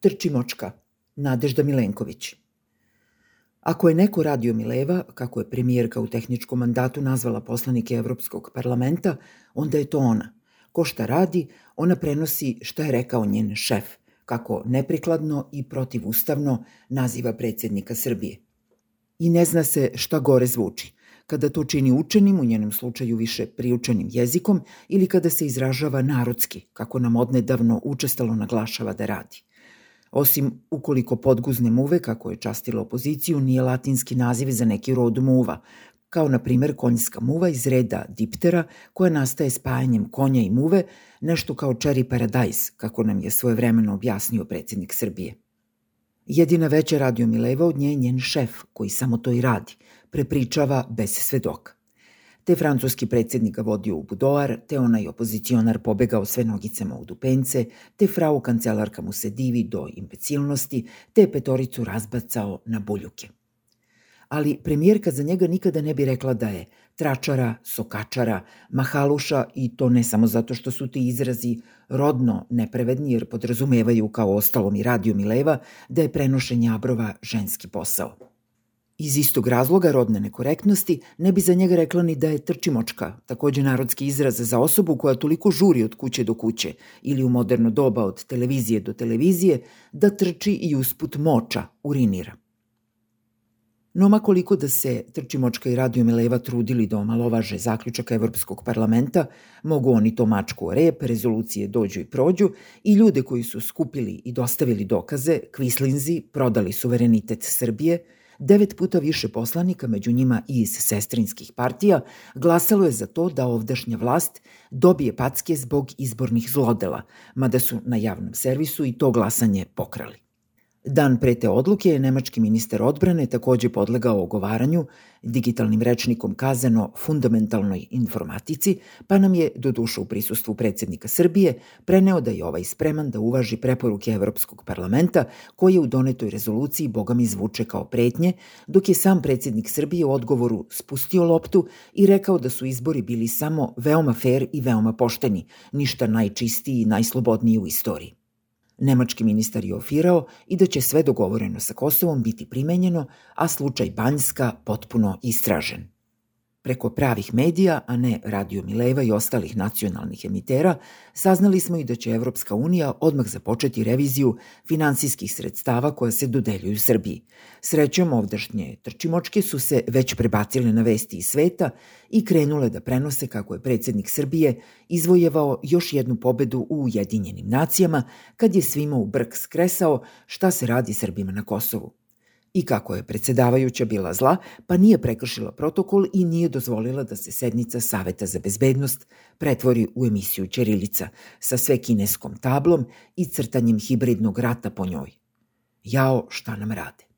Trči močka, Nadežda Milenković. Ako je neko radio Mileva, kako je premijerka u tehničkom mandatu nazvala poslanike Evropskog parlamenta, onda je to ona. Ko šta radi, ona prenosi šta je rekao njen šef, kako neprikladno i protivustavno naziva predsjednika Srbije. I ne zna se šta gore zvuči, kada to čini učenim, u njenom slučaju više priučenim jezikom, ili kada se izražava narodski, kako nam odnedavno učestalo naglašava da radi. Osim ukoliko podguzne muve, kako je častila opoziciju, nije latinski naziv za neki rod muva, kao na primer konjska muva iz reda diptera koja nastaje spajanjem konja i muve, nešto kao cherry paradise, kako nam je svojevremeno objasnio predsednik Srbije. Jedina veća radio Mileva od nje je njen šef, koji samo to i radi, prepričava bez svedoka. Te francuski predsednik ga vodio u budoar, te onaj opozicionar pobegao sve nogicama u dupence, te frau kancelarka mu se divi do imbecilnosti, te petoricu razbacao na buljuke. Ali premijerka za njega nikada ne bi rekla da je tračara, sokačara, mahaluša i to ne samo zato što su ti izrazi rodno neprevedni jer podrazumevaju kao ostalom i radio Mileva da je prenošenje abrova ženski posao. Iz istog razloga rodne nekorektnosti ne bi za njega rekla ni da je trčimočka, takođe narodski izraz za osobu koja toliko žuri od kuće do kuće ili u moderno doba od televizije do televizije da trči i usput moča, urinira. No ma koliko da se Trčimočka i Radio Mileva trudili da omalovaže zaključak Evropskog parlamenta, mogu oni to mačku o rep, rezolucije dođu i prođu i ljude koji su skupili i dostavili dokaze, kvislinzi, prodali suverenitet Srbije – devet puta više poslanika, među njima i iz sestrinskih partija, glasalo je za to da ovdašnja vlast dobije packe zbog izbornih zlodela, mada su na javnom servisu i to glasanje pokrali. Dan pre te odluke je nemački ministar odbrane takođe podlegao ogovaranju, digitalnim rečnikom kazano fundamentalnoj informatici, pa nam je, do duša u prisustvu predsednika Srbije, preneo da je ovaj spreman da uvaži preporuke Evropskog parlamenta, koje u donetoj rezoluciji bogami zvuče kao pretnje, dok je sam predsednik Srbije u odgovoru spustio loptu i rekao da su izbori bili samo veoma fair i veoma pošteni, ništa najčistiji i najslobodniji u istoriji. Nemački ministar je ofirao i da će sve dogovoreno sa Kosovom biti primenjeno, a slučaj Banjska potpuno istražen. Preko pravih medija, a ne Radio Mileva i ostalih nacionalnih emitera, saznali smo i da će Evropska unija odmah započeti reviziju finansijskih sredstava koja se dodeljuju Srbiji. Srećom, ovdašnje trčimočke su se već prebacile na vesti iz sveta i krenule da prenose kako je predsednik Srbije izvojevao još jednu pobedu u Ujedinjenim nacijama kad je svima u brk skresao šta se radi Srbima na Kosovu i kako je predsedavajuća bila zla, pa nije prekršila protokol i nije dozvolila da se sednica Saveta za bezbednost pretvori u emisiju Ćirilica sa sve kineskom tablom i crtanjem hibridnog rata po njoj. Jao, šta nam rade?